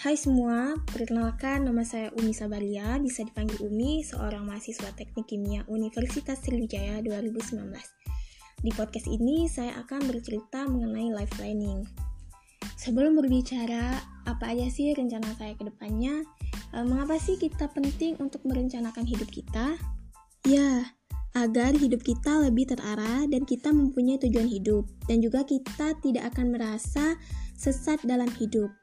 Hai semua, perkenalkan nama saya Umi Sabaria, bisa dipanggil Umi, seorang mahasiswa Teknik Kimia Universitas Sriwijaya 2019. Di podcast ini saya akan bercerita mengenai life planning. Sebelum berbicara, apa aja sih rencana saya ke depannya? E, mengapa sih kita penting untuk merencanakan hidup kita? Ya, agar hidup kita lebih terarah dan kita mempunyai tujuan hidup, dan juga kita tidak akan merasa sesat dalam hidup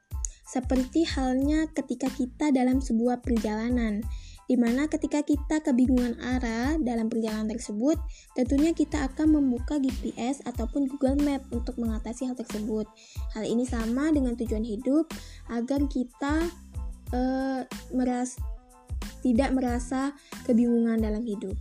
seperti halnya ketika kita dalam sebuah perjalanan, di mana ketika kita kebingungan arah dalam perjalanan tersebut, tentunya kita akan membuka GPS ataupun Google Map untuk mengatasi hal tersebut. Hal ini sama dengan tujuan hidup agar kita uh, meras tidak merasa kebingungan dalam hidup.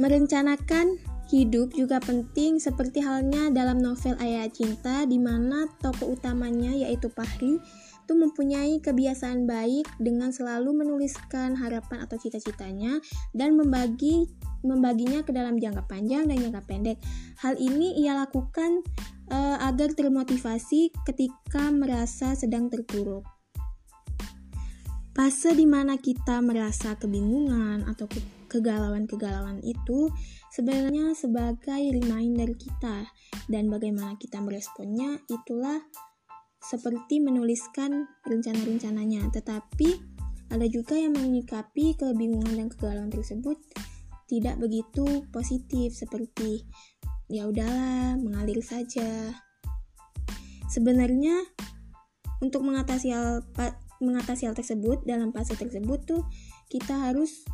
Merencanakan Hidup juga penting seperti halnya dalam novel Ayah Cinta di mana tokoh utamanya yaitu Pahri itu mempunyai kebiasaan baik dengan selalu menuliskan harapan atau cita-citanya dan membagi membaginya ke dalam jangka panjang dan jangka pendek. Hal ini ia lakukan uh, agar termotivasi ketika merasa sedang terpuruk. Fase di mana kita merasa kebingungan atau kegalauan-kegalauan itu sebenarnya sebagai reminder kita. Dan bagaimana kita meresponnya itulah seperti menuliskan rencana-rencananya. Tetapi ada juga yang menyikapi kebingungan dan kegalauan tersebut tidak begitu positif seperti ya udahlah mengalir saja. Sebenarnya untuk mengatasi hal mengatasi hal tersebut dalam fase tersebut tuh kita harus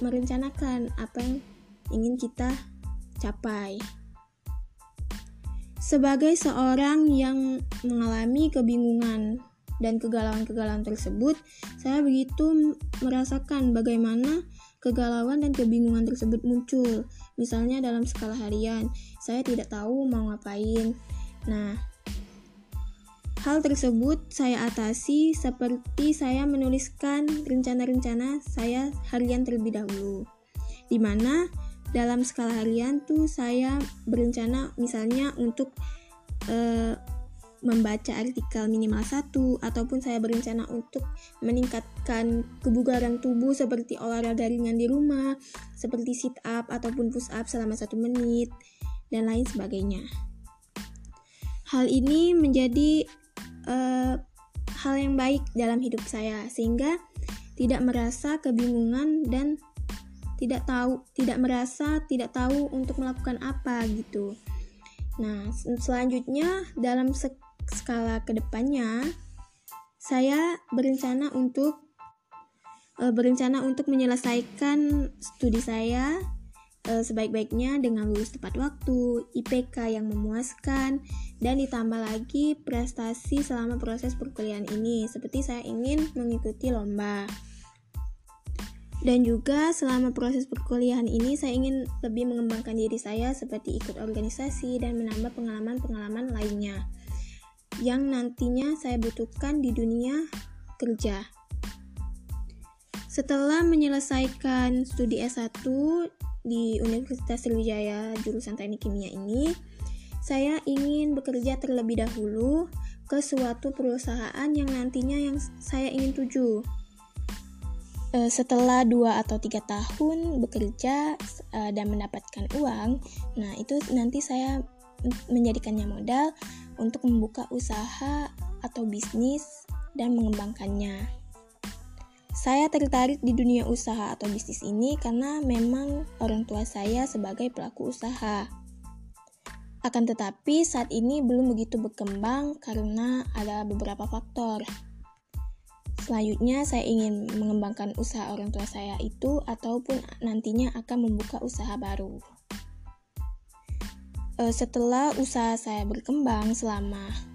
merencanakan apa yang ingin kita capai. Sebagai seorang yang mengalami kebingungan dan kegalauan-kegalauan tersebut, saya begitu merasakan bagaimana kegalauan dan kebingungan tersebut muncul. Misalnya dalam skala harian, saya tidak tahu mau ngapain. Nah, Hal tersebut saya atasi seperti saya menuliskan rencana-rencana saya harian terlebih dahulu. Di mana dalam skala harian tuh saya berencana misalnya untuk uh, membaca artikel minimal satu ataupun saya berencana untuk meningkatkan kebugaran tubuh seperti olahraga ringan di rumah, seperti sit up ataupun push up selama satu menit dan lain sebagainya. Hal ini menjadi uh, hal yang baik dalam hidup saya sehingga tidak merasa kebingungan dan tidak tahu tidak merasa tidak tahu untuk melakukan apa gitu. Nah, selanjutnya dalam skala ke depannya saya berencana untuk uh, berencana untuk menyelesaikan studi saya sebaik-baiknya dengan lulus tepat waktu, IPK yang memuaskan, dan ditambah lagi prestasi selama proses perkuliahan ini, seperti saya ingin mengikuti lomba. Dan juga selama proses perkuliahan ini saya ingin lebih mengembangkan diri saya seperti ikut organisasi dan menambah pengalaman-pengalaman lainnya yang nantinya saya butuhkan di dunia kerja. Setelah menyelesaikan studi S1 di Universitas Sriwijaya jurusan Teknik Kimia ini, saya ingin bekerja terlebih dahulu ke suatu perusahaan yang nantinya yang saya ingin tuju. E, setelah dua atau tiga tahun bekerja e, dan mendapatkan uang, nah itu nanti saya menjadikannya modal untuk membuka usaha atau bisnis dan mengembangkannya. Saya tertarik di dunia usaha atau bisnis ini karena memang orang tua saya sebagai pelaku usaha. Akan tetapi saat ini belum begitu berkembang karena ada beberapa faktor. Selanjutnya saya ingin mengembangkan usaha orang tua saya itu ataupun nantinya akan membuka usaha baru. Eh, setelah usaha saya berkembang selama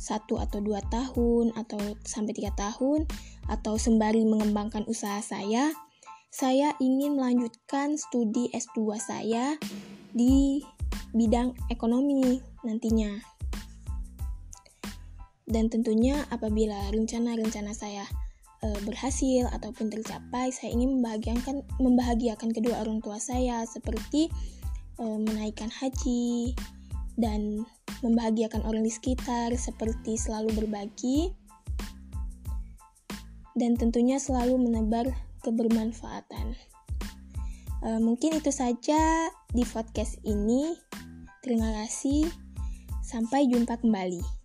satu atau dua tahun atau sampai tiga tahun, atau sembari mengembangkan usaha saya, saya ingin melanjutkan studi S2 saya di bidang ekonomi nantinya. Dan tentunya apabila rencana-rencana saya e, berhasil ataupun tercapai, saya ingin membahagiakan membahagiakan kedua orang tua saya seperti e, menaikkan haji dan membahagiakan orang di sekitar seperti selalu berbagi dan tentunya selalu menebar kebermanfaatan. Uh, mungkin itu saja di podcast ini. Terima kasih. Sampai jumpa kembali.